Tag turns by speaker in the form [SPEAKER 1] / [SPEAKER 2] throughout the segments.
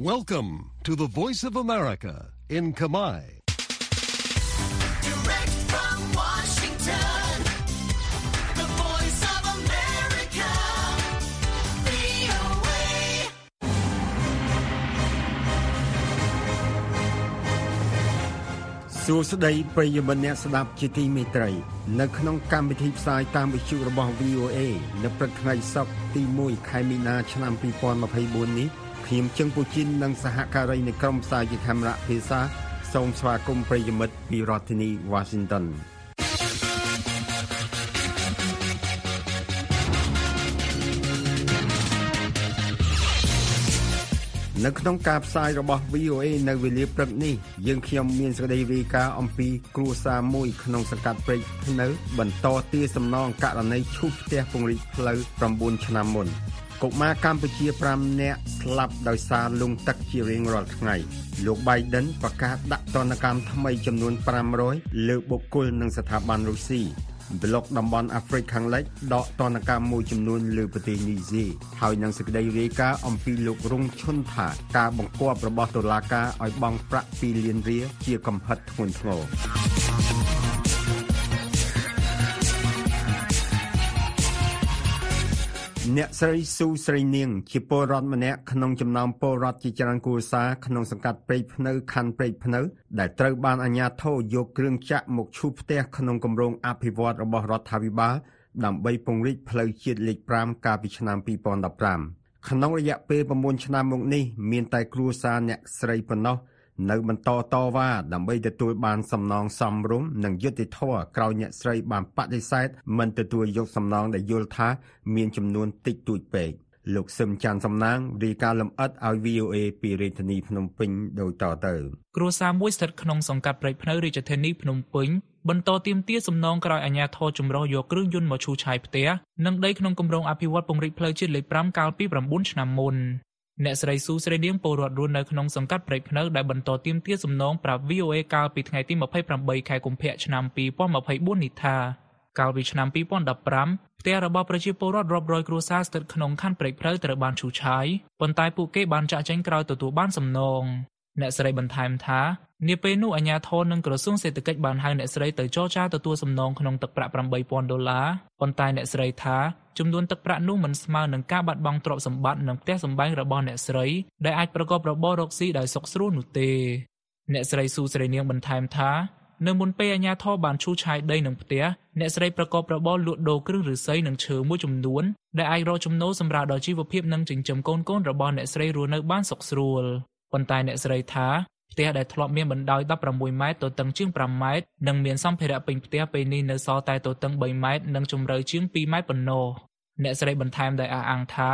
[SPEAKER 1] Welcome to the Voice of America in Kamai.
[SPEAKER 2] Direct from Washington, the voice of America, VOA.
[SPEAKER 3] សួស្តីប្រិយមិត្តអ្នកស្ដាប់ជាទីមេត្រី នៅក្នុងកម្មវិធីផ្សាយតាមវិទ្យុរបស់ VOA នៅព្រឹកថ្ងៃសុក្រទី1ខែមីនាឆ្នាំ2024នេះ ខ្ញុំជឹងពូជីននិងសហការីនៃក្រុមផ្សាយជាខេមរៈភាសាសូមស្វាគមន៍ប្រិយមិត្តពីរដ្ឋធានី Washington នៅក្នុងការផ្សាយរបស់ VOA នៅវេលាព្រឹកនេះយើងខ្ញុំមានសេចក្តីរាយការណ៍អំពីគ្រួសារមួយក្នុងសង្កាត់ព្រែកភ្នៅ បន្តទារសំណងករណីឈូសផ្ទះពង្រីកផ្លូវ9ឆ្នាំមុន កុមារកម្ពុជា5នាក់ស្លាប់ដោយសារលង់ទឹកជារៀងរាល់ថ្ងៃលោក Biden ប្រកាសដាក់ទណ្ឌកម្មថ្មីចំនួន500លើបុគ្គលនិងស្ថាប័នរុស្ស៊ីប្លុកតំបន់អាហ្វ្រិកខាងលិចដកទណ្ឌកម្មមួយចំនួនលើប្រទេសនីហ្សេហើយនឹងសេចក្តីរាយការណ៍អំពីលោករងឈុនថាការបង្គាប់របស់តុលាការឲ្យបង់ប្រាក់2លានរៀលជាកំហិតធ្ងន់ធ្ងរ អ្នកស្រីស៊ូស្រីនាង ជាពលរដ្ឋម្នាក់ក្នុងចំណោមពលរដ្ឋជាច្រើនគូសារក្នុងសង្កាត់ព្រែកភ្នៅខណ្ឌព្រែកភ្នៅ ដែលត្រូវបានអាជ្ញាធរយកគ្រឿងចាក់មកឈូសផ្ទះក្នុងគម្រោងអភិវឌ្ឍរបស់រដ្ឋាភិបាលដើម្បីពង្រីកផ្លូវជាតិលេខ5កាលពីឆ្នាំ2015ក្នុងរយៈពេល9ឆ្នាំមកនេះមានតែគ្រួសារអ្នកស្រីប៉ុណ្ណោះ នៅបន្តតវ៉ាដើម្បីទទួលបានសំណងសមរម្យនិងយុត្តិធម៌ក្រោយអ្នកស្រីបានបដិសេធមិនទទួលយកសំណងដែលយល់ថាមានចំនួនតិចតួចពេកលោកសឹមច័ន្ទសំណាងរាយការណ៍លម្អិតឲ្យ VOA ពីរាជធានីភ្នំពេញដូចតទៅ
[SPEAKER 4] គ្រួសារមួយស្ថិតក្នុងសង្កាត់ព្រែកភ្នៅរាជធានីភ្នំពេញបន្តទាមទារសំណងក្រោយអាជ្ញាធរចម្រុះយកគ្រឿងយន្តមកឈូសឆាយផ្ទះនិងដីក្នុងគម្រោងអភិវឌ្ឍពង្រីកផ្លូវជាតិលេខ5កាលពី9ឆ្នាំមុន អ្នកស្រីស៊ូស្រីនាងពលរដ្ឋរស់នៅក្នុងសង្កាត់ព្រែកភ្នៅដែលបន្តទាមទារសំណងប្រាប់ VOA កាលពីថ្ងៃទី28ខែកុម្ភៈឆ្នាំ2024នេះថាកាលពីឆ្នាំ2015ផ្ទះរបស់ប្រជាពលរដ្ឋរាប់រយគ្រួសារស្ថិតក្នុងខណ្ឌព្រែកភ្នៅត្រូវបានឈូសឆាយប៉ុន្តែពួកគេបានចាក់ចែងក្រោយទទួលបានសំណងអ្នកស្រីបន្ថែមថានាពេលនោះអាជ្ញាធរនិងក្រសួងសេដ្ឋកិច្ចបានហៅអ្នកស្រីទៅចរចាទទួលសំណងក្នុងទឹកប្រាក់8000ដុល្លារប៉ុន្តែអ្នកស្រីថា ចំនួនទឹកប្រាក់នោះមិនស្មើនឹងការបាត់បង់ទ្រព្យសម្បត្តិនិងផ្ទះសម្បែងរបស់អ្នកស្រីដែលអាចប្រកបរបររកស៊ីដោយសុខស្រួលនោះទេអ្នកស្រីស៊ូស្រីនាងបន្ថែមថានៅមុនពេលអាជ្ញាធរបានឈូសឆាយដីនឹងផ្ទះអ្នកស្រីប្រកបរបរលក់ដូរគ្រឿងឫស្សីនិងឈើមួយចំនួនដែលអាចរកចំណូលសម្រាប់ដល់ជីវភាពនិងចិញ្ចឹមកូនៗរបស់អ្នកស្រីរស់នៅបានសុខស្រួលប៉ុន្តែអ្នកស្រីថា ផ្ទះដែលធ្លាប់មានបណ្ដោយ16ម៉ែត្រទទឹងជាង5ម៉ែត្រនិងមានសម្ភារៈពេញផ្ទះពេលនេះនៅសល់តែទទឹង3ម៉ែត្រនិងជម្រៅជាង2ម៉ែត្រប៉ុណ្ណោះអ្នកស្រីបន្ថែមដោយអះអាងថា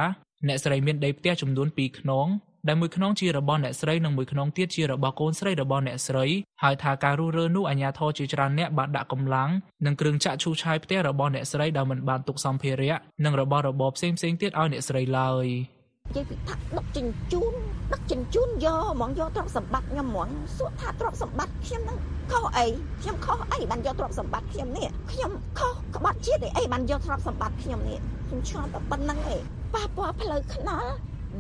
[SPEAKER 4] អ្នកស្រីមានដីផ្ទះចំនួន2ខ្នងដែលមួយខ្នងជារបស់អ្នកស្រីនិងមួយខ្នងទៀតជារបស់កូនស្រីរបស់អ្នកស្រីហើយថាការរុះរើនោះអាជ្ញាធរជាច្រើនអ្នកបានដាក់កម្លាំងនិងគ្រឿងចាក់ឈូសឆាយផ្ទះរបស់អ្នកស្រីដោយមិនបានទុកសម្ភារៈនិងរបស់របរផ្សេងៗទៀតឲ្យអ្នកស្រីឡើយ
[SPEAKER 5] និ យាយពីថាដឹកជញ្ជូនដឹកជញ្ជូនយកហ្មងយកទ្រព្យសម្បត្តិខ្ញុំហ្មងសួរថាទ្រព្យសម្បត្តិខ្ញុំនឹងខុសអីខ្ញុំខុសអីបានយកទ្រព្យសម្បត្តិខ្ញុំនេះខ្ញុំខុសក្បត់ជាតិអីបានយកទ្រព្យសម្បត្តិខ្ញុំនេះខ្ញុំឆ្លងតែប៉ុណ្្នឹងឯងប៉ះពាល់ផ្លូវថ្នល់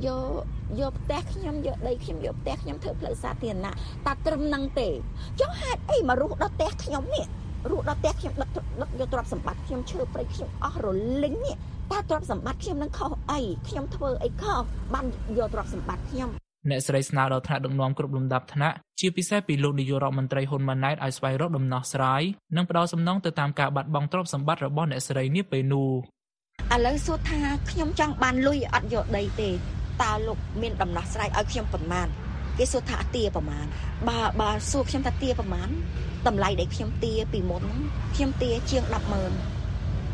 [SPEAKER 5] យកយកផ្ទះខ្ញុំយកដីខ្ញុំយកផ្ទះខ្ញុំធ្វើផ្លូវសាធារណៈតែត្រឹមនឹងទេចុះហេតុអីមករស់ដល់ផ្ទះខ្ញុំនេះរស់ដល់ផ្ទះខ្ញុំដឹកដឹកយកទ្រព្យសម្បត្តិខ្ញុំឈើព្រៃខ្ញុំអស់រលីងនេះ តើទ្រព្យសម្បត្តិខ្ញុំនឹងខុសអីខ្ញុំធ្វើអីខុសបានយកទ្រព្យសម្បត្តិខ្ញុំ
[SPEAKER 4] អ្នកស្រីស្នើដល់ថ្នាក់ដឹកនាំគ្រប់លំដាប់ថ្នាក់ជាពិសេសពីលោកនាយករដ្ឋមន្ត្រីហ៊ុនម៉ាណែតឲ្យស្វែងរកដំណោះស្រាយនិងផ្ដល់សំណងទៅតាមការបាត់បង់ទ្រព្យសម្បត្តិរបស់អ្នកស្រីនាពេលនោះ
[SPEAKER 5] ឥឡូវសួរថាខ្ញុំចង់បានលុយអត់យកដីទេតើលោកមានដំណោះស្រាយឲ្យខ្ញុំប៉ុន្មានគេសួរថាទាប្រមាណបើបើសួរខ្ញុំថាទាប្រមាណតម្លៃដែលខ្ញុំទាពីមុនហ្នឹងខ្ញុំទាជាង100,000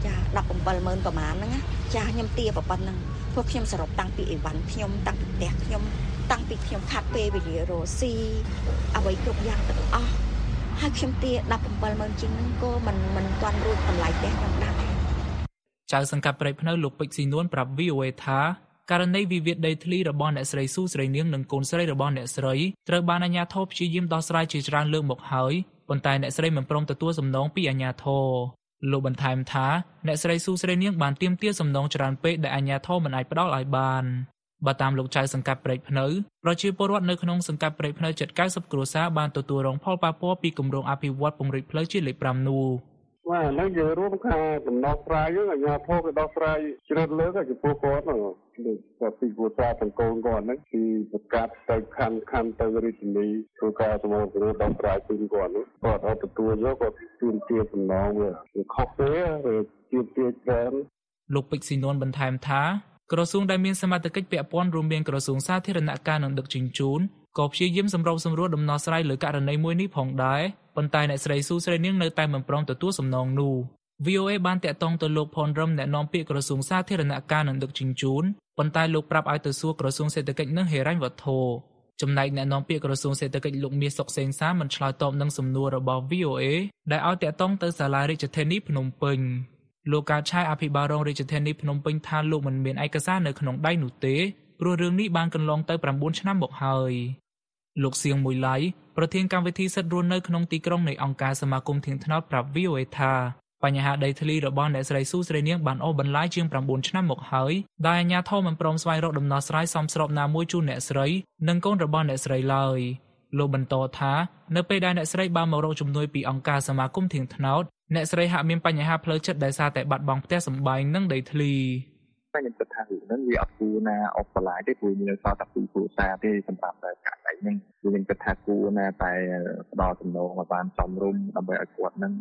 [SPEAKER 5] ចា170,000ប្រមាណហ្នឹងណាចាខ្ញុំទាប៉ុណ្ណឹងព្រោះខ្ញុំសរុបតាំងពីអីវ៉ាន់ខ្ញុំតាំងពីផ្ទះខ្ញុំតាំងពីខ្ញុំខាត់ពេលវេលារស់ស៊ីអ្វីគ្រប់យ៉ាងទាំងអស់ហើយខ្ញុំទា170,000ជាងហ្នឹងក៏មិនមិនទាន់រួចតម្លៃផ្ទះខ្ញុំដែរ
[SPEAKER 4] ចៅសង្កាត់ព្រៃភ្នៅលោកពេជ្រស៊ីនួនប្រាប់ VOA ថាករណីវិវាទដីធ្លីរបស់អ្នកស្រីស៊ូស្រីនាងនិងកូនស្រីរបស់អ្នកស្រីត្រូវបានអាជ្ញាធរព្យាយាមដោះស្រាយជាច្រើនលើកមកហើយប៉ុន្តែអ្នកស្រីមិនព្រមទទួលសំណងពីអាជ្ញាធរ លោកបន្ថែមថាអ្នកស្រីស៊ូស្រីនាងបានទាមទារសំណងច្រើនពេកដែលអាជ្ញាធរមិនអាចផ្ដល់ឲ្យបានបើតាមលោកចៅសង្កាត់ព្រែកភ្នៅប្រជាពលរដ្ឋនៅក្នុងសង្កាត់ព្រែកភ្នៅជិត90គ្រួសារបានទទួលរងផលប៉ះពាល់ពីគម្រោងអភិវឌ្ឍពង្រីកផ្លូវជាតិលេខ5នោះ
[SPEAKER 6] បាទហ្នឹងយើងរួមខាដំណោះស្រាយហ្នឹងអាជ្ញាធរក៏ដោះស្រាយជ្រើសលើកចំពោះគាត់ហ្នឹងដូចតែពីគូសាទាំងកូនគាត់ហ្នឹងគឺប្រកាសទៅខណ្ឌខណ្ឌទៅរាជធានីធ្វើការសមរព្រោះដោះស្រាយជូនគាត់ហ្នឹងគាត់អត់ទទួលយកគាត់ជួនជាសំណងវាវាខុសទេឬជាជាច្រើន
[SPEAKER 4] លោកពេជ្រស៊ីនួនបន្ថែមថាក្រសួងដែលមានសមត្ថកិច្ចពាក់ព័ន្ធរួមមានក្រសួងសាធារណការនិងដឹកជញ្ជូនក៏ព្យាយាមសម្របសម្រួលដំណោះស្រាយលើករណីមួយនេះផងដែរ ប៉ុន្តែអ្នកស្រីស៊ូស្រីនាងនៅតែមិនព្រមទទួលសំណងនោះ VOA បានតាក់ទងទៅលោកផនរឹមអ្នកនាំពាក្យក្រសួងសាធារណការនិងដឹកជញ្ជូនប៉ុន្តែលោកប្រាប់ឲ្យទៅសួរក្រសួងសេដ្ឋកិច្ចនិងហិរញ្ញវត្ថុចំណែកអ្នកនាំពាក្យក្រសួងសេដ្ឋកិច្ចលោកមាសសុកសេងសាមិនឆ្លើយតបនឹងសំណួររបស់ VOA ដែលឲ្យតាក់ទងទៅសាលារាជធានីភ្នំពេញលោកកើតឆាយអភិបាលរងរាជធានីភ្នំពេញថាលោកមិនមានឯកសារនៅក្នុងដៃនោះទេព្រោះរឿងនេះបានកន្លងទៅ9ឆ្នាំមកហើយ លោកសៀងមួយឡៃប្រធានកម្មវិធីសិទ្ធិរស់នៅក្នុងទីក្រុងនៃអង្គការសមាគមធៀងថ្នោតប្រាប់ VOA ថាបញ្ហាដីធ្លីរបស់អ្នកស្រីស៊ូស្រីនាងបានអូសបន្លាយជាង9ឆ្នាំមកហើយដែលអាជ្ញាធរមិនព្រមស្វែងរកដំណោះស្រាយសមស្របណាមួយជូនអ្នកស្រីនិងកូនរបស់អ្នកស្រីឡើយលោកបន្តថានៅពេលដែលអ្នកស្រីបានមករកជំនួយពីអង្គការសមាគមធៀងថ្នោតអ្នកស្រីហាក់មានបញ្ហាផ្លូវចិត្តដោយសារតែបាត់បង់ផ្ទះសម្បែងនិងដីធ្លី
[SPEAKER 7] តែខ្ញុំគិតថារឿងហ្នឹងវាអត់គួរណាអបបន្លាយទេព្រោះមានសល់តែពីរគ្រួសារទេសម្រាប់តែករណី ហ្នឹងគឺខ្ញុំគិតថាគួរណាតែផ្ដល់ចំណងឲ្យបានសមរម្យដើម្បីឲ្យគាត់ហ្នឹង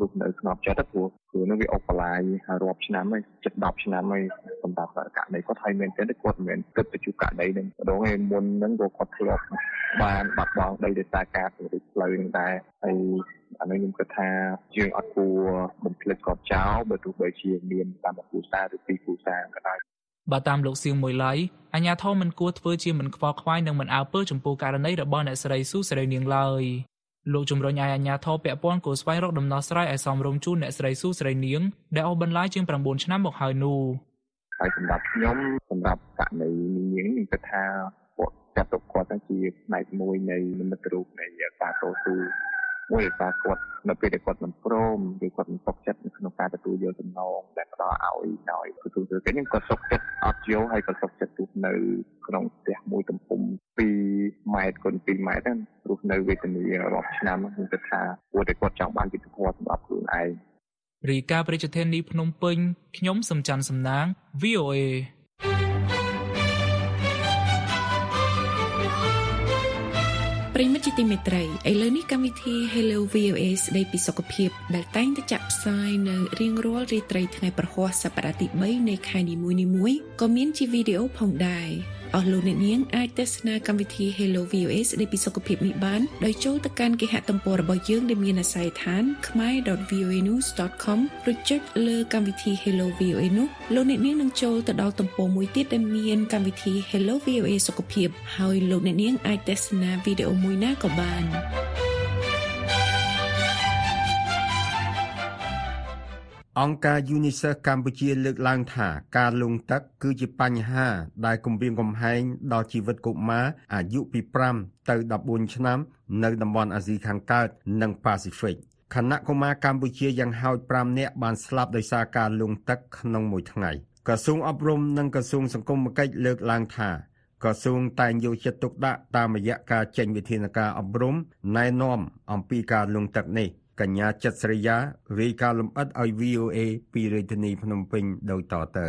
[SPEAKER 7] រស់នៅស្ងប់ចិត្តទៅព្រោះព្រោះហ្នឹងវាអបបន្លាយរាប់ឆ្នាំហើយជិត10ឆ្នាំហើយសម្រាប់ករណីគាត់ហើយមែនទេគាត់មិនមែនគិតទៅជួបករណីហ្នឹងម្ដងឯមុនហ្នឹងក៏គាត់ធ្លាប់បានបាត់បង់ដីដោយសារការពង្រីកផ្លូវហ្នឹងដែរហើយអានេះខ្ញុំគិតថាយើងអត់គួរបំភ្លេចគាត់ចោលបើទោះបីជាមានតាមគ្រួសារឬពីរគ្រួសារក៏ដោយ
[SPEAKER 4] បើតាមលោកសៀងមួយឡៃអាជ្ញាធរមិនគួរធ្វើជាមិនខ្វល់ខ្វាយនិងមិនអើពើចំពោះករណីរបស់អ្នកស្រីស៊ូស្រីនាងឡើយលោកជំរុញឲ្យអាជ្ញាធរពាក់ព័ន្ធគួរស្វែងរកដំណោះស្រាយឲ្យសមរម្យជូនអ្នកស្រីស៊ូស្រីនាងដែលអូសបន្លាយជាង9ឆ្នាំមកហើយនោះ
[SPEAKER 7] ហើយសម្រាប់ខ្ញុំសម្រាប់ករណីនេះខ្ញុំគិតថាគាត់ចាត់ទុកគាត់ថាជាផ្នែកមួយនៃនិមិត្តរូបនៃការតស៊ូ មួយថាគាត់នៅពេលដែលគាត់មិនព្រមឬគាត់មិនទុកចិត្តនៅក្នុងការទទួលយកចំណងដែលផ្ដល់ឲ្យដោយទទួលទៅគេខ្ញុំគាត់ទុកចិត្តអត់យកហើយគាត់ទុកចិត្តទស្សនៅក្នុងផ្ទះមួយទំហំ2ម៉ែត្រគុណ2ម៉ែត្រហ្នឹងរស់នៅវេទនារាប់ឆ្នាំខ្ញុំគិតថាគួរតែគាត់ចង់បានយុត្តិធម៌សម្រាប់ខ្លួនឯង
[SPEAKER 4] រីកាប្រជាធានីភ្នំពេញខ្ញុំសំច័ន្ទសំណាង VOA
[SPEAKER 8] មិត្តជាទីមេត្រីឥឡូវនេះកម្មវិធី Hello VOA ស្ដីពីសុខភាពដែលតែងតែចាក់ផ្សាយនៅរៀងរាល់រាត្រីថ្ងៃប្រហ័សសប្តាហ៍ទី3នៃខែនីមួយៗក៏មានជាវីដេអូផងដែរអស់លោកអ្នកនាងអាចទស្សនាកម្មវិធី Hello VOA ស្ដីពីសុខភាពនេះបានដោយចូលទៅកាន់គេហទំព័ររបស់យើងដែលមានអាស័យដ្ឋាន khmer.voanews.com ឬចុចលើកម្មវិធី Hello VOA នោះលោកអ្នកនាងនឹងចូលទៅដល់ទំព័រមួយទៀតដែលមានកម្មវិធី Hello VOA សុខភាពហើយលោកអ្នកនាងអាចទស្សនាវីដេអូមួយណាក៏បាន
[SPEAKER 3] អង្គការ UNICEF កម្ពុជាលើកឡើងថាការលង់ទឹកគឺជាបញ្ហា ដែលគំរាមកំហែងដល់ជីវិតកុមារអាយុពី5ទៅ14ឆ្នាំនៅតំបន់អាស៊ីខាងកើតនិងប៉ាស៊ីហ្វិកខណៈកុមារកម្ពុជាយ៉ាងហោច5នាក់បានស្លាប់ដោយសារការលង់ទឹកក្នុងមួយថ្ងៃក្រសួងអប់រំនិងក្រសួងសង្គមគិច្ចលើកឡើងថាក្រសួងតែងយកចិត្តទុកដាក់តាមរយៈការចេញវិធានការអប់រំណែនាំអំពីការលង់ទឹកនេះ កញ្ញាចិត្តស្រីយ៉ារាយការណ៍លម្អិតឲ្យ VOA ពីរាជធានីភ្នំពេញដូចតទៅ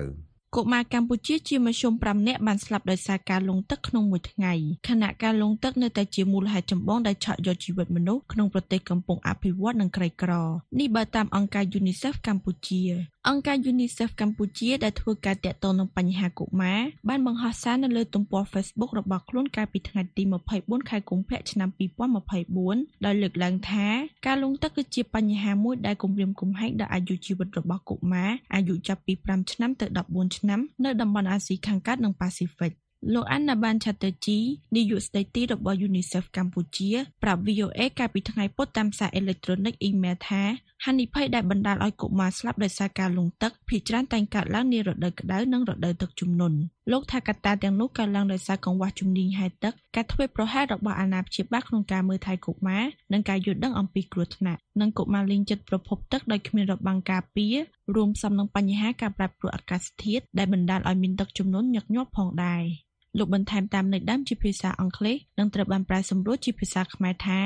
[SPEAKER 8] កុមារកម្ពុជាជាមធ្យម5នាក់បានស្លាប់ដោយសារការលង់ទឹកក្នុងមួយថ្ងៃខណៈការលង់ទឹកនៅតែជាមូលហេតុចម្បងដែលឆក់យកជីវិតមនុស្សក្នុងប្រទេសកំពុងអភិវឌ្ឍនិងក្រីក្រនេះបើតាមអង្គការ UNICEF កម្ពុជាអង្គការ UNICEF កម្ពុជាដែលធ្វើការតាក់ទងនឹងបញ្ហាកុមារបានបង្ហោះសារនៅលើទំព័រ Facebook របស់ខ្លួនកាលពីថ្ងៃទី24ខែកុម្ភៈឆ្នាំ2024ដោយលើកឡើងថាការលង់ទឹកគឺជាបញ្ហាមួយដែលគំរាមកំហែងដល់អាយុជីវិតរបស់កុមារអាយុចាប់ពី5ឆ្នាំទៅ14ឆ្នាំនៅតំបន់អាស៊ីខាងកើតនិងប៉ាស៊ីហ្វិក លោកអាណាបានឆាតេជីនាយកស្ដីទីរបស់ UNICEF កម្ពុជា ប្រាប់ VOA កាលពីថ្ងៃពុធតាមសារអេឡិចត្រូនិកអ៊ីមែលថាហានិភ័យដែលបណ្ដាលឲ្យកុមារស្លាប់ដោយសារការលង់ទឹកភាគច្រើនតែងកើតឡើងនារដូវក្តៅនិងរដូវទឹកជំនន់លោកថាកត្តាទាំងនោះកើតឡើងដោយសារកង្វះជំនាញហែលទឹកការធ្វេសប្រហែសរបស់អាណាព្យាបាលក្នុងការមើលថែកុមារនិងការយល់ដឹងអំពីគ្រោះថ្នាក់និងកុមារលេងចិត្តប្រភពទឹកដោយគ្មានរបាំងការពាររួមផ្សំនឹងបញ្ហាការប្រែប្រួលអាកាសធាតុដែលបណ្ដាលឲ្យមានទឹកជំនន់ញឹកញាប់ផងដែរ លោកបន្ថែមតាមន័យដើមជាភាសាអង់គ្លេសនិងត្រូវបានប្រែសម្រួលជាភាសាខ្មែរថា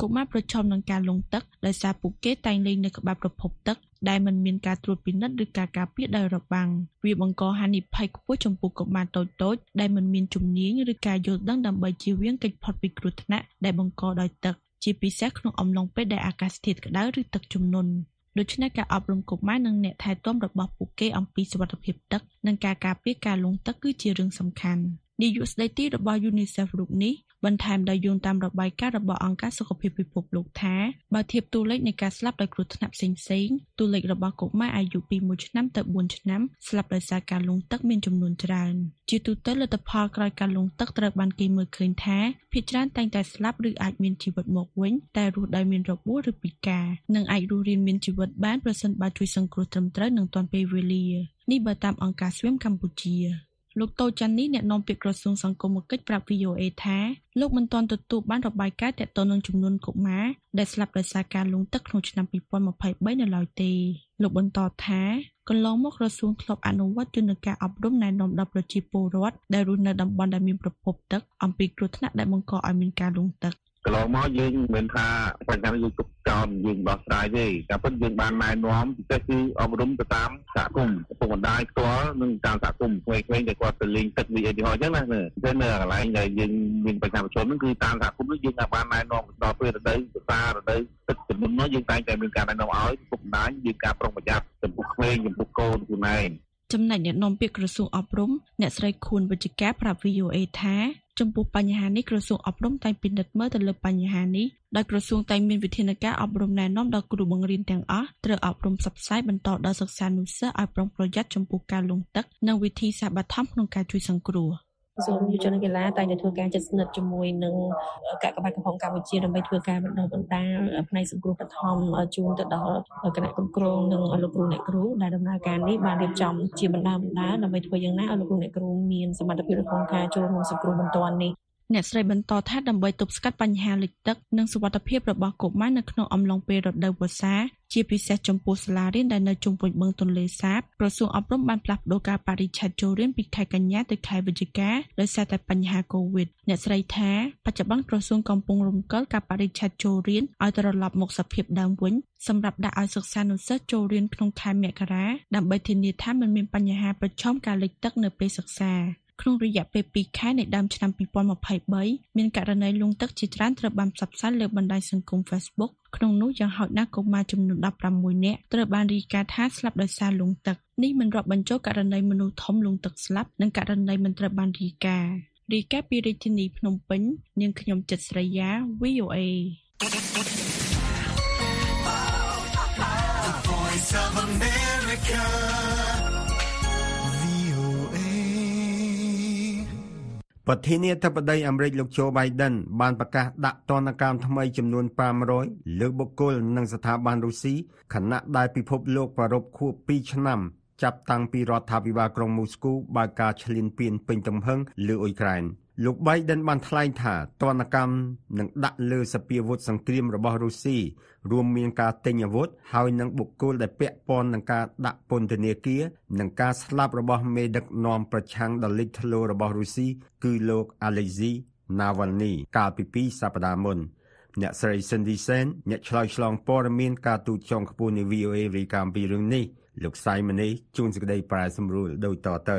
[SPEAKER 8] កុមារប្រឈមនឹងការលង់ទឹកដោយសារពួកគេតែងលេងនៅក្បែរប្រភពទឹកដែលមិនមានការត្រួតពិនិត្យឬការការពារដោយរបាំងវាបង្កហានិភ័យខ្ពស់ចំពោះកុមារតូចៗដែលមិនមានជំនាញឬការយល់ដឹងដើម្បីជៀសវាងកិច្ចផុតពីគ្រោះថ្នាក់ដែលបង្កដោយទឹកជាពិសេសក្នុងអំឡុងពេលដែលអាកាសធាតុក្តៅឬទឹកជំនន់ដូច្នេះការអប់រំកុមារនិងអ្នកថែទាំរបស់ពួកគេអំពីសុវត្ថិភាពទឹកនិងការការពារការលង់ទឹកគឺជារឿងសំខាន់ នាយកស្ដីទីរបស់ UNICEF រូបនេះបន្ថែមដោយយោងតាមរបាយការណ៍របស់អង្គការសុខភាពពិភពលោកថាបើធៀបតួលេខនៃការស្លាប់ដោយគ្រោះថ្នាក់ផ្សេងៗតួលេខរបស់កុមារអាយុពី1ឆ្នាំទៅ4ឆ្នាំស្លាប់ដោយសារការលង់ទឹកមានចំនួនច្រើនជាទូទៅលទ្ធផលក្រោយការលង់ទឹកត្រូវបានគេមើលឃើញថាភាគច្រើនតែងតែស្លាប់ឬអាចមានជីវិតមកវិញតែរស់ដោយមានរបួសឬពិការនិងអាចរស់រានមានជីវិតបានប្រសិនបើជួយសង្គ្រោះត្រឹមត្រូវនិងទាន់ពេលវេលានេះបើតាមអង្គការស្វៀមកម្ពុជា លោកតូច័ន្ទនេះអ្នកនាំពាក្យក្រសួងសង្គមគិច្ចប្រាប់ VOA ថាលោកមិនទាន់ទទួលបានរបាយការណ៍ទាក់ទងនឹងចំនួនកុមារដែលស្លាប់ដោយសារការលង់ទឹកក្នុងឆ្នាំ2023នៅឡើយទេលោកបន្តថាកន្លងមកក្រសួងធ្លាប់អនុវត្តយន្តការអប់រំណែនាំដល់ប្រជាពលរដ្ឋដែលរស់នៅតំបន់ដែលមានប្រភពទឹកអំពីគ្រោះថ្នាក់ដែលបង្កឲ្យមានការលង់ទឹក
[SPEAKER 9] កន្លងមកយើងមិនមែនថាបញ្ហានេះយើងទុកចោលយើងដោះស្រាយទេតែពិតយើងបានណែនាំពិសេសគឺអប់រំទៅតាមសហគមន៍ឪពុកម្ដាយផ្ទាល់និងតាមសហគមន៍ក្មេងៗដែលគាត់ទៅលេងទឹកវាឧទាហរណ៍អញ្ចឹងណាណាអញ្ចឹងនៅកន្លែងដែលយើងមានបញ្ហាប្រឈមហ្នឹងគឺតាមសហគមន៍នេះយើងអាចបានណែនាំដល់ពេលរដូវភាសារដូវទឹកចំនួននោះយើងតែងតែមានការណែនាំឲ្យឪពុកម្ដាយយើងការប្រុងប្រយ័ត្នចំពោះក្មេងចំពោះកូនខ្លួនឯង
[SPEAKER 8] ចំណែកអ្នកនាំពាក្យក្រសួងអប់រំអ្នកស្រីខួនវិជ្ជការប្រាប់ VOA ថាចំពោះបញ្ហានេះក្រសួងអប់រំតែងពិនិត្យមើលទៅលើបញ្ហានេះដោយក្រសួងតែងមានវិធានការអប់រំណែនាំដល់គ្រូបង្រៀនទាំងអស់ត្រូវអប់រំផ្សព្វផ្សាយបន្តដល់សិស្សានុសិស្សឲ្យប្រុងប្រយ័ត្នចំពោះការលង់ទឹកនិងវិធីសាស្ត្របឋមក្នុងការជួយសង្គ្រោះ
[SPEAKER 10] ក្រសួងយុវជននិងកីឡាតែងតែធ្វើការជិតស្និទ្ធជាមួយនឹងកាកបាទកំពង់កម្ពុជាដើម្បីធ្វើការបណ្ដុះបណ្ដាលផ្នែកសង្គ្រោះបឋមជូនទៅដល់គណៈគ្រប់គ្រងនិងលោកគ្រូអ្នកគ្រូដែលដំណើរការនេះបានរៀបចំជាបណ្ដាបណ្ដាដើម្បីធ្វើយ៉ាងណាឲ្យលោកគ្រូអ្នកគ្រូមានសមត្ថភាពក្នុងការចូលរួមសង្គ្រោះបន្ទាន់នេះ
[SPEAKER 8] អ្នកស្រីបន្តថាដើម្បីទប់ស្កាត់បញ្ហាលិចទឹកនិងសុវត្ថិភាពរបស់កុមារនៅក្នុងអំឡុងពេលរដូវវស្សាជាពិសេសចំពោះសាលារៀនដែលនៅជុំវិញបឹងទន្លេសាបក្រសួងអប់រំបានផ្លាស់ប្តូរការបរិច្ឆេទចូលរៀនពីខែកញ្ញាទៅខែវិច្ឆិកាដោយសារតែបញ្ហាកូវីដអ្នកស្រីថាបច្ចុប្បន្នក្រសួងកំពុងរំកិលការបរិច្ឆេទចូលរៀនឲ្យត្រឡប់មកសភាពដើមវិញសម្រាប់ដាក់ឲ្យសិស្សានុសិស្សចូលរៀនក្នុងខែមករាដើម្បីធានាថាមិនមានបញ្ហាប្រឈមការលិចទឹកនៅពេលសិក្សា ក្នុងរយៈពេល2ខែនៃដើមឆ្នាំ2023មានករណីលង់ទឹកជាច្រើនត្រូវបានផ្សព្វផ្សាយលើបណ្ដាញសង្គម Facebook ក្នុងនោះយ៉ាងហោចណាស់កុមារចំនួន16នាក់ត្រូវបានរាយការណ៍ថាស្លាប់ដោយសារលង់ទឹកនេះមិនរាប់បញ្ចូលករណីមនុស្សធំលង់ទឹកស្លាប់និងករណីមិនត្រូវបានរាយការណ៍រាយការណ៍ពីរាជធានីភ្នំពេញនាងខ្ញុំចិត្តស្រីយ៉ា VOA
[SPEAKER 2] Voice of America.
[SPEAKER 3] ប្រធានាធិបតីអាមេរិកលោកโจ Biden បានប្រកាសដាក់ទណ្ឌកម្មថ្មីចំនួន500លើបុគ្គលនិងស្ថាប័នរុស្ស៊ីខណៈដែលពិភពលោកប្រារព្ធខួប2ឆ្នាំចាប់តាំងពីរដ្ឋាភិបាលក្រុងមូស្គូបើកការឈ្លានពានពេញទំហឹងលើអ៊ុយក្រែន លោក Biden បានថ្លែងថាទណ្ឌកម្មនឹងដាក់លើសពាវុធសង្គ្រាមរបស់រុស្ស៊ីរួមមានការទិញអាវុធហើយនឹងបុគ្គលដែលពាក់ព័ន្ធនឹងការដាក់ពន្ធនាគារនិងការស្លាប់របស់មេដឹកនាំប្រឆាំងដ៏លេចធ្លោរបស់រុស្ស៊ីគឺលោក Alexei Navalny កាលពីពីរសប្តាហ៍មុនអ្នកស្រី Cindy Sen អ្នកឆ្លើយឆ្លងព័ត៌មានការទូតចុងខ្ពស់នៃ VOA រាយការណ៍ពីរឿងនេះលោកសៃមនីជួនសេចក្តីប្រែសម្រួលដូចតទៅ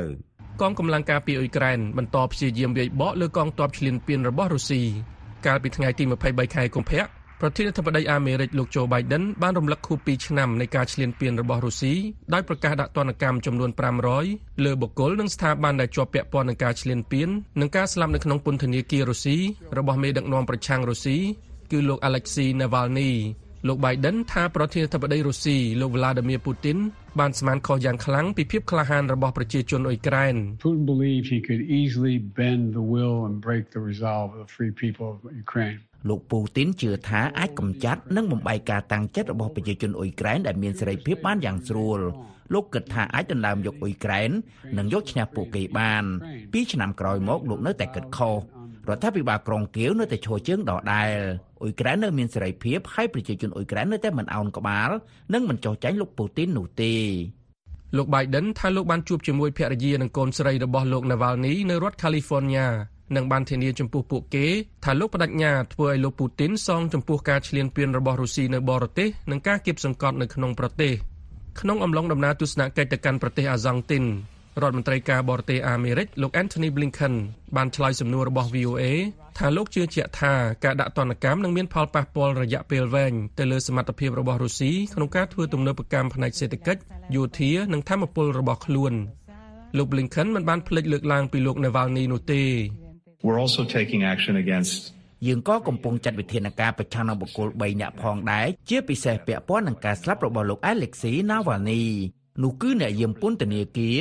[SPEAKER 11] កងកម្លាំងការពារអ៊ុយក្រែនបន្តព្យាយាមវាយបកលើកងទ័ពឈ្លានពានរបស់រុស្ស៊ីកាលពីថ្ងៃទី23ខែកុម្ភៈប្រធានាធិបតីអាមេរិកលោកโจ Biden បានរំលឹកខួប2ឆ្នាំនៃការឈ្លានពានរបស់រុស្ស៊ីដោយប្រកាសដាក់ទណ្ឌកម្មចំនួន500លើបុគ្គលនិងស្ថាប័នដែលជាប់ពាក់ព័ន្ធនឹងការឈ្លានពាននិងការស្លាប់នៅក្នុងពន្ធនាគាររុស្ស៊ីរបស់មេដឹកនាំប្រឆាំងរុស្ស៊ីគឺលោក Alexei Navalny លោក Biden ថាប្រធានាធិបតីរុស្ស៊ីលោក Vladimir Putin បានស្មានខុសយ៉ាងខ្លាំងពីភាពក្លាហានរបស់ប្រជាជនអ៊ុយក្រែន
[SPEAKER 12] Putin believed he could easily bend the will and break the resolve of the free people of Ukraine.
[SPEAKER 13] លោកពូទីនជឿថាអាចកម្ចាត់និងបំបែកការតាំងចិត្តរបស់ប្រជាជនអ៊ុយក្រែនដែលមានសេរីភាពបានយ៉ាងស្រួលលោកគិតថាអាចដណ្ដើមយកអ៊ុយក្រែននិងយកឈ្នះពួកគេបានពីឆ្នាំក្រោយមកលោកនៅតែគិតខុសរដ្ឋាភិបាលក្រុងគៀវនៅតែឈរជើងដដែល អ៊ុយក្រែននៅមានសេរីភាពហើយប្រជាជនអ៊ុយក្រែននៅតែមិនអោនក្បាលនិងមិនចោះចាញ់លោកពូទីននោះទេ
[SPEAKER 11] លោក Biden ថាលោកបានជួបជាមួយភរិយានិងកូនស្រីរបស់លោក Navalny នៅរដ្ឋ California និងបានធានាចំពោះពួកគេថាលោកបដិញ្ញាធ្វើឲ្យលោកពូទីនសងចំពោះការឈ្លានពានរបស់រុស្ស៊ីនៅបរទេសនិងការគៀបសង្កត់នៅក្នុងប្រទេសក្នុងអំឡុងដំណើរទស្សនកិច្ចទៅកាន់ប្រទេសអាហ្សង់ទីនរដ្ឋមន្ត្រីការបរទេសអាមេរិកលោក Anthony Blinken បានឆ្លើយសំណួររបស់ VOA ថាលោកជឿជាក់ថាការដាក់ទណ្ឌកម្មនឹងមានផលប៉ះពាល់រយៈពេលវែងទៅលើសមត្ថភាពរបស់រុស្ស៊ីក្នុងការធ្វើទំនើបកម្មផ្នែកសេដ្ឋកិច្ចយោធានិងធម្មពលរបស់ខ្លួនលោក Blinken មិនបានភ្លេចលើកឡើងពីលោក Navalny នោះទេ
[SPEAKER 14] We're also taking action against
[SPEAKER 13] យើងក៏កំពុងចាត់វិធានការប្រឆាំងនឹងបុគ្គល3នាក់ផងដែរជាពិសេសពាក់ព័ន្ធនឹងការស្លាប់របស់លោក Alexei Navalny នោះគឺអ្នកយាមពន្ធនាគារ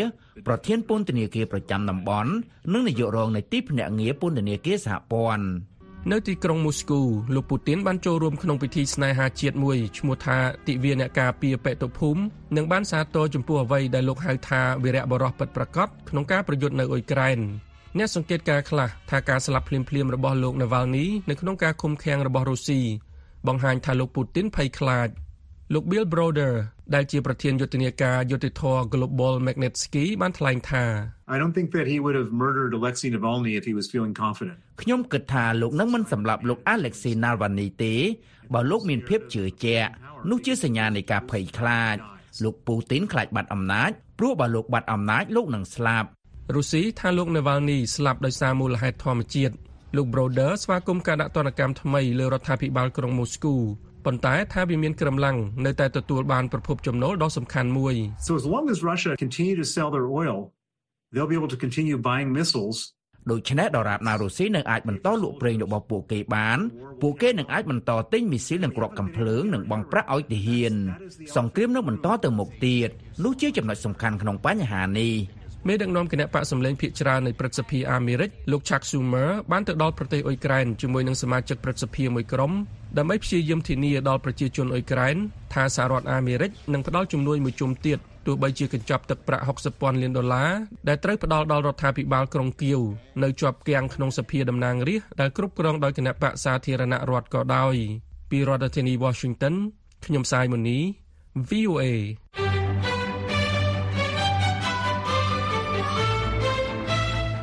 [SPEAKER 13] ប្រធានពន្ធនាគារប្រចាំតំបន់និងនាយករងនៃទីភ្នាក់ងារពន្ធនាគារសហព័ន្ធ
[SPEAKER 11] នៅទីក្រុងមូស្គូលោកពូទីនបានចូលរួមក្នុងពិធីស្នេហាជាតិមួយឈ្មោះថាទិវាអ្នកការពារបេតុភូមិនិងបានសាទរចំពោះអ្វីដែលលោកហៅថាវីរៈបរិះពិតប្រាកដក្នុងការប្រយុទ្ធនៅអ៊ុយក្រែនអ្នកសង្កេតការខ្លះថាការស្លាប់ភ្លាមៗរបស់លោក Navalny នៅក្នុងការឃុំឃាំងរបស់រុស្ស៊ីបង្ហាញថាលោកពូទីនភ័យខ្លាច លោក Bill Browder ដែលជាប្រធានយុទ្ធនាការយុតិធធ Global Magnitsky បានថ្លែងថា
[SPEAKER 14] I don't think that he would have murdered Alexei Navalny if he was feeling confident
[SPEAKER 13] ខ្ញុំគិតថាលោកនឹងមិនសម្លាប់លោក Alexei Navalny ទេបើលោកមានភាពជឿជាក់នោះជាសញ្ញានៃការភ័យខ្លាចលោកពូទីនខ្លាចបាត់អំណាចព្រោះបើលោកបាត់អំណាចលោកនឹងស្លាប់
[SPEAKER 11] រុស្ស៊ីថាលោក Navalny ស្លាប់ដោយសារមូលហេតុធម្មជាតិលោក Broder ស្វាគមន៍ការដាក់ទណ្ឌកម្មថ្មីលើរដ្ឋាភិបាលក្រុងមូស្គូ ប៉ុន្តែថាវាមានក្រំឡាំងនៅតែទទួលបានប្រភពចំណូលដ៏សំខាន់មួយ
[SPEAKER 14] So as long as Russia continue to sell their oil they'll be able to continue buying missiles
[SPEAKER 13] ដូច្នេះដរាបណារុស្ស៊ីនឹងអាចបន្តលក់ប្រេងរបស់ពួកគេបានពួកគេនឹងអាចបន្តទិញមីស៊ីលនិងគ្រាប់កាំភ្លើងនិងបង់ប្រាក់ឲ្យទាហានសង្គ្រាមនឹងបន្តទៅមុខទៀតនោះជាចំណុចសំខាន់ក្នុងបញ្ហានេះ
[SPEAKER 11] មេដឹកនាំគណៈបកសម្លេងភាគច្រើននៃព្រឹទ្ធសភាអាមេរិកលោក Chuck Schumer បានទៅដល់ប្រទេសអ៊ុយក្រែនជាមួយនឹងសមាជិកព្រឹទ្ធសភាមួយក្រុមដើម្បីព្យាយាមធានាដល់ប្រជាជនអ៊ុយក្រែនថាសហរដ្ឋអាមេរិកនឹងផ្ដល់ជំនួយមួយជុំទៀតទោះបីជាកញ្ចប់ទឹកប្រាក់60ពាន់លានដុល្លារដែលត្រូវផ្ដល់ដល់រដ្ឋាភិបាលក្រុងគៀវនៅជាប់គាំងក្នុងសភាតំណាងរាស្ត្រដែលគ្រប់គ្រងដោយគណៈបកសាធារណរដ្ឋក៏ដោយពីរដ្ឋធានី Washington ខ្ញុំសាយមូនី VOA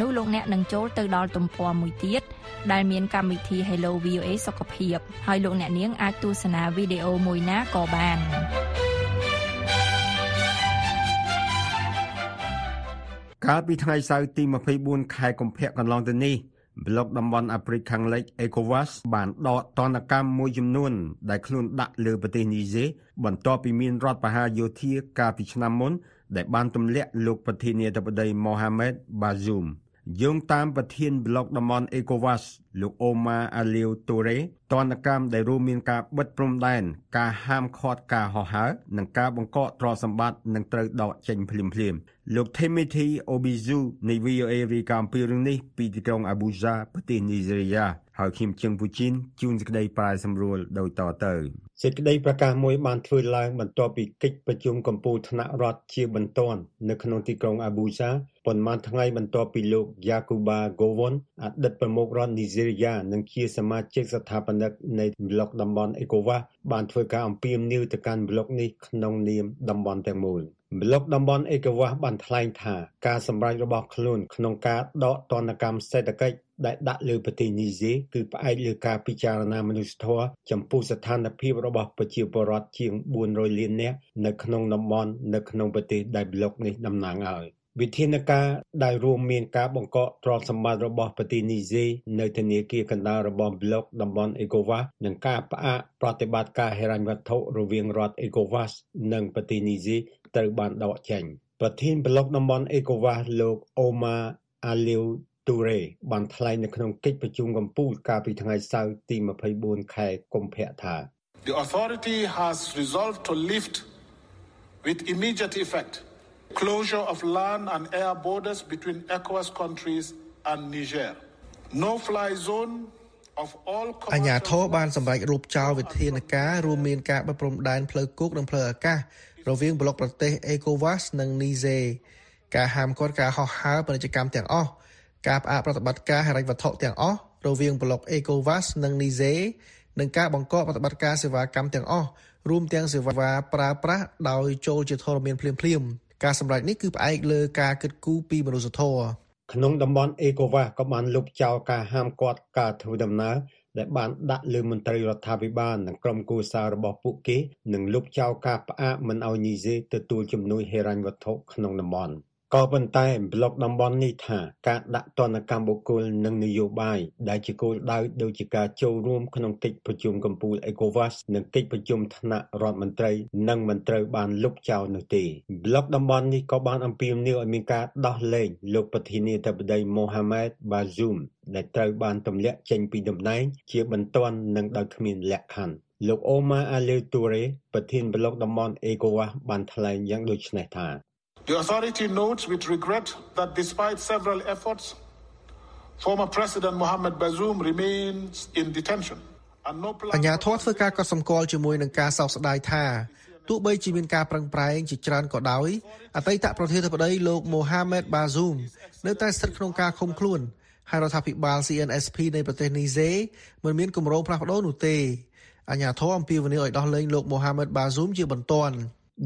[SPEAKER 15] នោះលោកអ្នកនឹងចូលទៅដល់ទំព័រមួយទៀតដែលមានកម្មវិធី Hello VOA សុខភាពហើយលោកអ្នកនាងអាចទស្សនាវីដេអូមួយណាក៏បាន
[SPEAKER 3] កាលពីថ្ងៃសៅរ៍ទី24ខែកុម្ភៈកន្លងទៅនេះប្លុកតំបន់អាហ្វ្រិកខាងលិច ECOWAS បានដកទណ្ឌកម្មមួយចំនួន ដែលខ្លួនដាក់លើប្រទេសនីហ្សេបន្ទាប់ពីមានរដ្ឋប្រហារយោធាកាលពីឆ្នាំមុន ដែលបានទម្លាក់លោកប្រធានាធិបតីម៉ូហាម៉េតបាហ្ស៊ូមយោងតាមប្រធានប្លុកតំបន់ ECOWAS លោកអូម៉ាអាលីវតូរ៉េតនកម្មដែលរួមមានការបិទព្រំដែនការហាមឃាត់ការហោះហើរនិងការបង្កកទ្រព្យសម្បត្តិនឹងត្រូវដកចេញភ្លាមៗលោក Timothy Obizu នៃ VOA រាយការណ៍ពីរឿងនេះពីទីក្រុង Abuja ប្រទេសនីហ្សេរីយ៉ា ហើយខ្ញុំជឹងពូជីនជួនសេចក្តីប្រាយសម្រួលដោយតទៅសេចក្តីប្រកាសមួយបានធ្វើឡើងបន្ទាប់ពីកិច្ចប្រជុំកម្ពុជាថ្នាក់រដ្ឋជាបន្ទាន់នៅក្នុងទីក្រុង Abuja ប៉ុន្មានថ្ងៃបន្ទាប់ពីលោក Yakuba Gowon អតីតប្រមុខរដ្ឋនីហ្សេរីយ៉ានិងជាសមាជិកស្ថាបនិកនៃប្លុកតំបន់ ECOWAS បានធ្វើការអំពាវនាវទៅកាន់ប្លុកនេះក្នុងនាមតំបន់ទាំងមូលប្លុកតំបន់ ECOWAS បានថ្លែងថាការសម្រេចរបស់ខ្លួនក្នុងការដកទណ្ឌកម្មសេដ្ឋកិច្ច ដែលដាក់លើប្រទេសនីហ្សេគឺផ្អែកលើការពិចារណាមនុស្សធម៌ចំពោះស្ថានភាពរបស់ប្រជាពលរដ្ឋជាង400លាននាក់នៅក្នុងតំបន់នៅក្នុងប្រទេសដែលប្លុកនេះតំណាងឲ្យវិធានការដែលរួមមានការបង្កកទ្រព្យសម្បត្តិរបស់ប្រទេសនីហ្សេនៅធនាគារកណ្ដាលរបស់ប្លុកតំបន់ ECOWAS និងការផ្អាកប្រតិបត្តិការហិរញ្ញវត្ថុរវាងរដ្ឋ ECOWAS និងប្រទេសនីហ្សេត្រូវបានដកចេញប្រធានប្លុកតំបន់ ECOWAS លោកអូម៉ាអាលីវ ទូរ៉េបានថ្លែងនៅក្នុងកិច្ចប្រជុំកំពូលកាលពីថ្ងៃសៅរ៍ទី24ខែកុម្ភៈថា
[SPEAKER 16] The authority has resolved to lift with immediate effect closure of land and air borders between ECOWAS countries and Niger. No fly zone of all
[SPEAKER 17] អញ្ញាធរបានសម្រេចរូបចោលវិធានការរួមមានការបិទព្រំដែនផ្លូវគោកនិងផ្លូវអាកាសរវាងប្លុកប្រទេស ECOWAS និង Niger ការហាមឃាត់ការហោះហើរពាណិជ្ជកម្មទាំងអស់ ការផ្អាកប្រតិបត្តិការហិរញ្ញវត្ថុទាំងអស់រវាងប្លុក ECOWAS និង Niger និងការបង្កកប្រតិបត្តិការសេវាកម្មទាំងអស់រួមទាំងសេវាប្រើប្រាស់ដោយចូលជាធរមានភ្លាមៗការសម្រេចនេះគឺផ្អែកលើការគិតគូរពីមនុស្សធម៌
[SPEAKER 3] ក្នុងតំបន់អេកូវ៉ាក៏បានលុបចោលការហាមឃាត់ការធ្វើដំណើរដែលបានដាក់លើមន្ត្រីរដ្ឋាភិបាលនិងក្រុមគូសាររបស់ពួកគេនិងលុបចោលការផ្អាកមិនឲ្យនីហ្សេទទួលជំនួយហិរញ្ញវត្ថុក្នុងតំបន់។ ក៏ប៉ុន្តែប្លុកតំបន់នេះថា ការដាក់ទណ្ឌកម្មបុគ្គល និងនយោបាយដែលជាគោលដៅដូចជាការចូលរួមក្នុងកិច្ចប្រជុំកំពូល ECOWAS និងកិច្ចប្រជុំថ្នាក់រដ្ឋមន្ត្រីនឹងមិនត្រូវបានលុបចោលនោះទេប្លុកតំបន់នេះក៏បានអំពាវនាវឲ្យមានការដោះលែងលោកប្រធានាធិបតី Mohamed Bazoum ដែលត្រូវបានទម្លាក់ចេញពីតំណែងជាបន្ទាន់និងដោយគ្មានលក្ខខណ្ឌលោក Omar Alieu Toure ប្រធានប្លុកតំបន់ ECOWAS បានថ្លែងយ៉ាងដូចនេះថា
[SPEAKER 16] The authority notes with regret that despite several efforts, former President Mohamed Bazoum remains in detention.
[SPEAKER 17] អញ្ញាធរធ្វើការកត់សម្គាល់ជាមួយនឹងការសោកស្ដាយថាទោះបីជាមានការប្រឹងប្រែងជាច្រើនក៏ដោយអតីតប្រធានាធិបតីលោក Mohamed Bazoum នៅតែស្ថិតក្នុងការឃុំខ្លួនហើយរដ្ឋាភិបាល CNSP នៃប្រទេសនីសេមិនមានគម្រោងផ្លាស់ប្ដូរនោះទេអញ្ញាធរអំពាវនាវឲ្យដោះលែងលោក Mohamed Bazoum ជាបន្ទាន់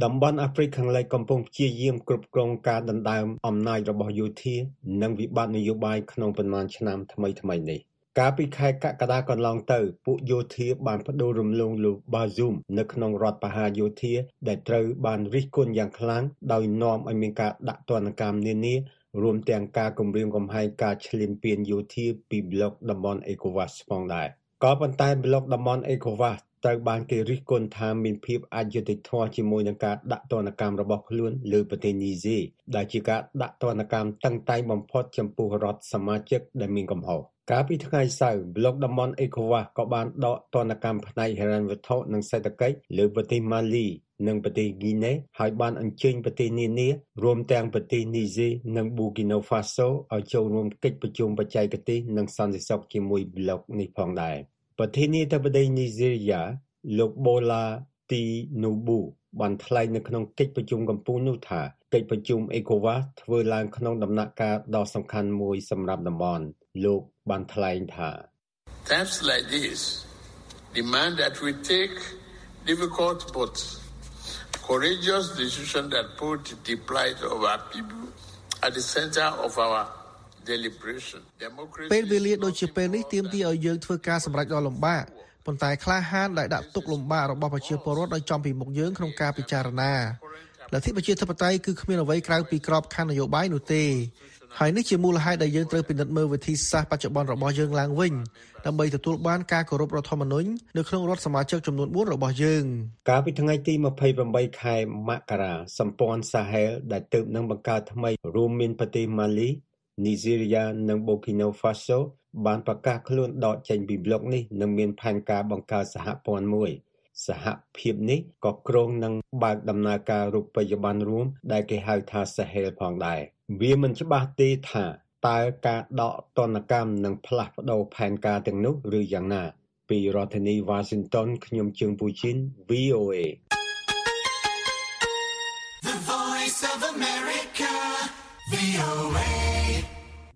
[SPEAKER 3] តំបន់អាហ្វ្រិកខាងលិចកំពុងព្យាយាមគ្រប់គ្រងការដណ្ដើមអំណាចរបស់យោធា និងវិបត្តិនយោបាយក្នុងប៉ុន្មានឆ្នាំថ្មីៗនេះកាលពីខែកក្កដាកន្លងទៅ ពួកយោធាបានបដូររំលងលោកបាស៊ូមនៅក្នុងរដ្ឋបហាយោធា ដែលត្រូវបានរិះគន់យ៉ាងខ្លាំងដោយនាំឲ្យមានការដាក់ទណ្ឌកម្មនានារួមទាំងការគម្រាមកំហែងការឈ្លានពានយោធាពីប្លុកតំបន់ ECOWAS ផងដែរក៏ប៉ុន្តែប្លុកតំបន់ ECOWAS ត្រូវបានគេរិះគន់ថាមានភាពអយុត្តិធម៌ជាមួយនឹងការដាក់ទណ្ឌកម្មរបស់ខ្លួនលើប្រទេសនីហ្សេដែលជាការដាក់ទណ្ឌកម្មតឹងតែងបំផុតចំពោះរដ្ឋសមាជិកដែលមានកំហុសកាលពីថ្ងៃសៅរ៍ប្លុកតំបន់ ECOWAS ក៏បានដកទណ្ឌកម្មផ្នែកហិរញ្ញវត្ថុនិងសេដ្ឋកិច្ចលើប្រទេសម៉ាលីនិងប្រទេសហ្គីណេហើយបានអញ្ជើញប្រទេសនានារួមទាំងប្រទេសនីហ្សេនិងប៊ូគីណូហ្វាសូឲ្យចូលរួមកិច្ចប្រជុំបច្ចេកទេសនិងសន្តិសុខជាមួយប្លុកនេះផងដែរ ប្រធានាធិបតីនីហ្សេរីយ៉ា លោកបូឡាទីនូប៊ូបានថ្លែងនៅក្នុងកិច្ចប្រជុំកំពូលនោះថាកិច្ចប្រជុំ ECOWAS ធ្វើឡើងក្នុងដំណាក់កាលដ៏សំខាន់មួយសម្រាប់តំបន់លោកបានថ្លែងថា
[SPEAKER 18] Times like this demand that we take difficult but courageous decisions that put the plight of our people at the center of our
[SPEAKER 17] ពេលវេលាដូចជាពេលនេះទាមទារឲ្យយើងធ្វើការសម្រេចដ៏លំបាកប៉ុន្តែក្លាហានដែលដាក់ទុកលំបាករបស់ប្រជាពលរដ្ឋឲ្យចំពីមុខយើងក្នុងការពិចារណាលទ្ធិប្រជាធិបតេយ្យគឺគ្មានអ្វីក្រៅពីក្របខ័ណ្ឌនយោបាយនោះទេហើយនេះជាមូលហេតុដែលយើងត្រូវពិនិត្យមើលវិធីសាស្ត្របច្ចុប្បន្នរបស់យើងឡើងវិញដើម្បីទទួលបានការគោរពរដ្ឋធម្មនុញ្ញនៅក្នុងរដ្ឋសមាជិកចំនួន4របស់យើង
[SPEAKER 3] កាលពីថ្ងៃទី28ខែមករាសម្ព័ន្ធសាហែលដែលទើបនឹងបង្កើតថ្មីរួមមានប្រទេសម៉ាលី នីហ្សេរីយ៉ានិងបូគីណូហ្វាសូបានប្រកាសខ្លួនដកចេញពីប្លុកនេះនិងមានផែនការបង្កើតសហព័ន្ធមួយសហភាពនេះក៏គ្រោងនឹងបើកដំណើរការរូបិយប័ណ្ណរួម ដែលគេហៅថា Sahel ផងដែរវាមិនច្បាស់ទេថាតើការដកទណ្ឌកម្មនឹងផ្លាស់ប្ដូរផែនការទាំងនោះឬយ៉ាងណា ពីរដ្ឋធានី Washington ខ្ញុំជើងពូជីន
[SPEAKER 2] VOA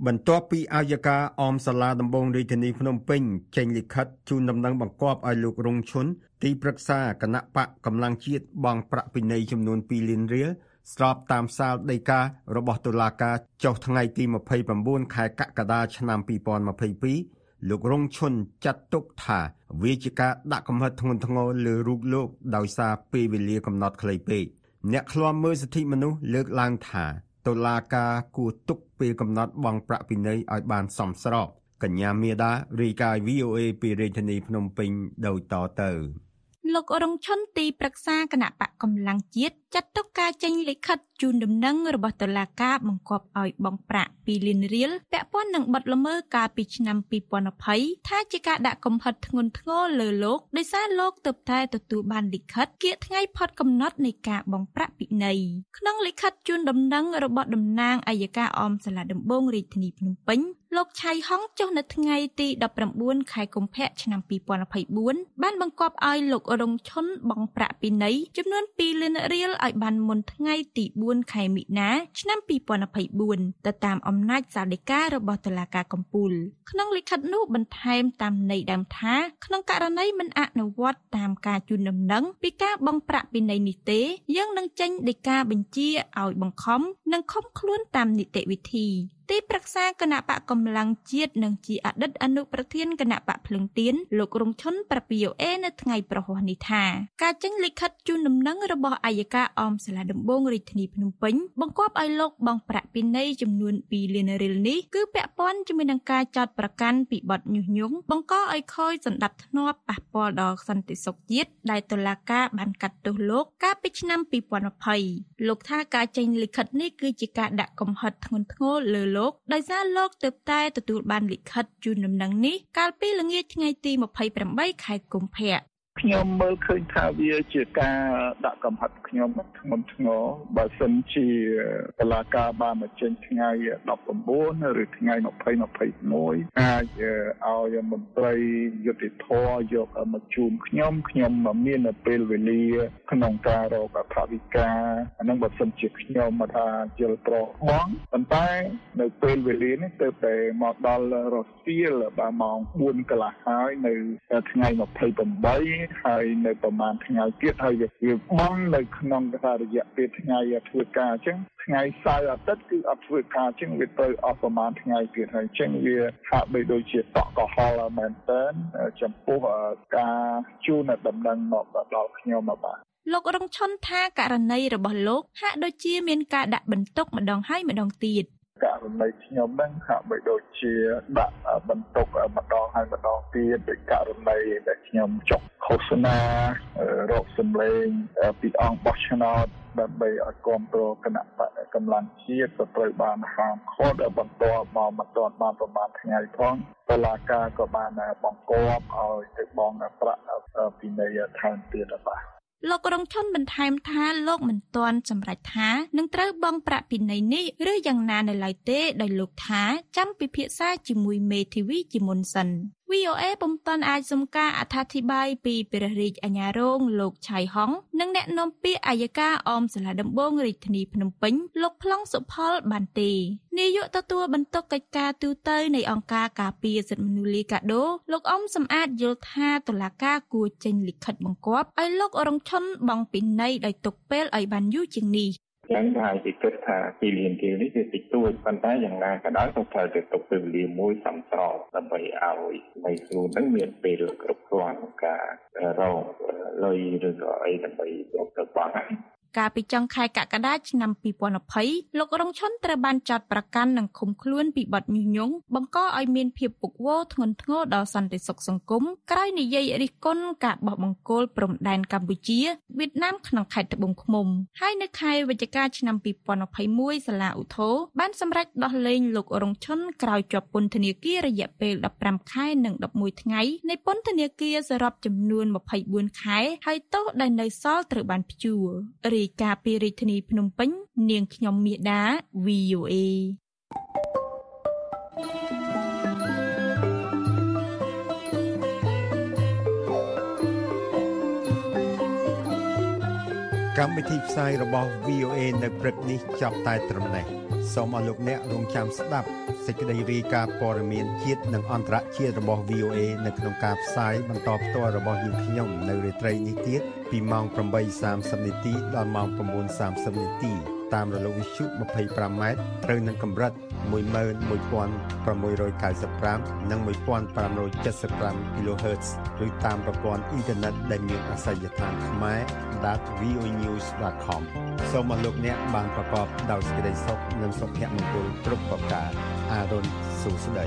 [SPEAKER 3] បន្ទាប់ពីអាយកាអមសាលាដំបងរាជធានីភ្នំពេញចេញលិខិតជូនដំណឹងបង្គាប់ឲ្យលោករងឈុនទីប្រឹក្សាគណៈបកកម្លាំងជាតិបង់ប្រាក់ពិន័យចំនួន2លានរៀលស្របតាមសាលដីការបស់តុលាការចុះថ្ងៃទី29ខែកក្កដាឆ្នាំ2022លោករងឈុនចាត់ទុកថាវាជាការដាក់កំហិតធ្ងន់ធ្ងរលើរូបលោកដោយសារពេលវេលាកំណត់ខ្លីពេកអ្នកឃ្លាំមើលសិទ្ធិមនុស្សលើកឡើងថា តុលាការគួរទុកពេលកំណត់បង់ប្រាក់ពិន័យឲ្យបានសមស្របកញ្ញាមេដារាយការណ៍ VOA ពីរាជធានីភ្នំពេញដូចតទៅ
[SPEAKER 15] លោករងឈុនទីប្រឹក្សាគណៈបកកម្លាំងជាតិ
[SPEAKER 19] ចាត់ទុកការចេញលិខិតជូនដំណឹងរបស់តុលាការបង្គាប់ឲ្យបង់ប្រាក់2លានរៀលពាក់ព័ន្ធនឹងបទល្មើសកាលពីឆ្នាំ2020ថាជាការដាក់កំហិតធ្ងន់ធ្ងរលើលោកដោយសារលោកទើបតែទទួលបានលិខិតគៀកថ្ងៃផុតកំណត់នៃការបង់ប្រាក់ពិន័យក្នុងលិខិតជូនដំណឹងរបស់តំណាងអัยការអមសាលាដំបងរាជធានីភ្នំពេញលោកឆៃហុងចុះនៅថ្ងៃទី19ខែកុម្ភៈឆ្នាំ2024បានបង្គាប់ឲ្យលោករងឈុនបង់ប្រាក់ពិន័យចំនួន2លានរៀលឲ្យបានមុនថ្ងៃទី4ខែមិនិនាឆ្នាំ2024ទៅតាមអំណាចសាលដីការបស់តុលាការកំពូល ក្នុងលិខិតនោះបន្ថែមតាមន័យដើមថាក្នុងករណីមិនអនុវត្តតាមការជូនដំណឹងពីការបង់ប្រាក់ពិន័យនេះទេ យើងនឹងចេញដីកាបញ្ជាឲ្យបង្ខំនិងឃុំខ្លួនតាមនីតិវិធីទីប្រឹក្សាគណៈបកកម្លាំងជាតិនិងជាអតីតអនុប្រធានគណៈបកភ្លឹងទៀនលោករងឈុនប្រពីអេនៅថ្ងៃប្រហោះនេះថាការចេញលិខិតជូនដំណឹងរបស់អัยការអមសាលាដំបងរាជធានីភ្នំពេញបង្គាប់ឲ្យលោកបង់ប្រាក់ពិន័យចំនួន2លានរៀលនេះគឺពាក់ព័ន្ធជាមួយនឹងការចោទប្រកាន់ពីបទញុះញង់បង្កឲ្យខូចសន្តិភាពធ្នាប់ប៉ះពាល់ដល់សន្តិសុខជាតិដែលតុលាការបានកាត់ទោសលោកកាលពីឆ្នាំ2020លោកថាការចេញលិខិតនេះគឺជាការដាក់កំហិតធ្ងន់ធ្ងរលើលោកដោយសារលោកទើបតែទទួលបានលិខិតជូនដំណឹងនេះកាលពីល្ងាចថ្ងៃទី28ខែកុម្ភៈ
[SPEAKER 9] ខ្ញុំមើលឃើញថាវាជាការដាក់កំហិតខ្ញុំធ្ងន់ធ្ងរបើសិនជាតឡាការបានមកចេញថ្ងៃ19ឬថ្ងៃ20 21អាចឲ្យមន្ត្រីយុតិធធយកមកជូនខ្ញុំខ្ញុំមានពេលវេលា ក្នុងការរកអធិការអានឹងបើសិនជាខ្ញុំមកថាជិលប្របងប៉ុន្តែនៅពេលវេលានេះទៅតែមកដល់រសៀលបាទម៉ោង4កន្លះហើយនៅថ្ងៃ28ហើយនៅប្រហែលថ្ងៃទៀតហើយវាបងនៅក្នុងរយៈពេលថ្ងៃធ្វើការអញ្ចឹងថ្ងៃសៅរ៍អាទិត្យគឺអត់ធ្វើការអញ្ចឹងវាទៅអស់ប្រហែលថ្ងៃទៀតហើយអញ្ចឹងវាហាក់បីដូចជាតក់កុហលមែនតើចំពោះការជូនដំណឹងមកដល់ខ្ញុំបាទ
[SPEAKER 19] លោករងឈុនថាករណីរបស់លោកហាក់ដូចជាមានការដាក់បន្ទុកម្ដងហើយម្ដងទៀត
[SPEAKER 9] ករណីខ្ញុំហ្នឹងហាក់បីដូចជាដាក់បន្ទុកម្ដងហើយម្ដងទៀតដោយករណីដែលខ្ញុំចុះឃោសនារកសម្លេងពីអង្គបោះឆ្នោតដើម្បីឲ្យគ្រប់គ្រងគណៈបកកម្លាំងជាតិក៏ត្រូវបានហាមឃាត់បន្ទាប់មកមិនទាន់បានប្រមាណថ្ងៃផងតឡាការក៏បានបង្គាប់ឲ្យទៅបង់ប្រាក់ពីនៃថែមទៀតបាទ
[SPEAKER 19] លោករងឈុនបន្ថែមថាលោកមិនទាន់សម្រេចថានឹងត្រូវបង់ប្រាក់ពិន័យនេះឬយ៉ាងណានៅឡើយទេដោយលោកថាចាំពិភាក្សាជាមួយមេធាវីជាមុនសិន VOA ពុំទាន់អាចសុំការអត្ថាធិប្បាយពីព្រះរាជអាជ្ញារងលោកឆៃហុងនិងអ្នកនាំពាក្យអាយកាអមសាលាដំបងរាជធានីភ្នំពេញលោកប្លង់សុផលបានទេនាយកទទួលបន្ទុកកិច្ចការទូតនៃអង្គការការពារសិទ្ធិមនុស្សលីកាដូលោកអ៊ំសំអាតយល់ថាតុលាការគួរចេញលិខិតបង្គាប់ឲ្យលោករងឈុនបង់ពិន័យដោយទុកពេលឲ្យបានយូរជាងនេះ
[SPEAKER 9] ចឹងហើយគេគិតថាពីលានគេនេះវាតិចតួចប៉ុន្តែយ៉ាងណាក៏ដោយក៏ត្រូវតែទុកពេលវេលាមួយសំស្របដើម្បីឲ្យនៃខ្លួននឹងមានពេលគ្រប់គ្រាន់ក្នុងការរកលុយឬក៏អីដើម្បីយកទៅបង់
[SPEAKER 19] កាលពីចុងខែកក្កដាឆ្នាំ2020លោករងឈុនត្រូវបានចាត់ប្រកាន់និងឃុំខ្លួនពីបទញុះញង់បង្កឲ្យមានភាពពុកវរធ្ងន់ធ្ងរដល់សន្តិសុខសង្គមក្រោយនិយាយរិះគន់ការបោះបង្គោលព្រំដែនកម្ពុជាវៀតណាមក្នុងខេត្តត្បូងឃ្មុំហើយនៅខែវិច្ឆិកាឆ្នាំ2021សាលាឧទ្ធរបានសម្រេចដោះលែងលោករងឈុនក្រោយជាប់ពន្ធនាគាររយៈពេល15ខែនិង11ថ្ងៃនៃពន្ធនាគារសរុបចំនួន24ខែហើយទោសដែលនៅសល់ត្រូវបានព្យួររីរាយការណ៍ពីរាជធានីភ្នំពេញ នាងខ្ញុំមាសដា VOA
[SPEAKER 3] កម្មវិធីផ្សាយរបស់ VOA នៅព្រឹកនេះចាប់តែត្រឹមនេះ សូមអរលោកអ្នករងចាំស្ដាប់សេចក្តីរាយការណ៍ព័ត៌មានជាតិនិងអន្តរជាតិរបស់ VOA នៅក្នុងការផ្សាយបន្តផ្ទាល់របស់យើងខ្ញុំនៅរាត្រីនេះទៀតពីម៉ោង8:30នាទីដល់ម៉ោង9:30នាទីតាមរលកវិទ្យុ 25m ត្រូវនឹងកម្រិត 11695និង1575 kHz ឬតាមប្រព័ន្ធអ៊ីនធឺណិតដែលមានអាសយដ្ឋានខ្មែរ .voenews.com សូមអរលោកអ្នកបានប្រកបដោយសេចក្តីសុខនិងសុភមង្គលគ្រប់ប្រការអារុនសួស្តី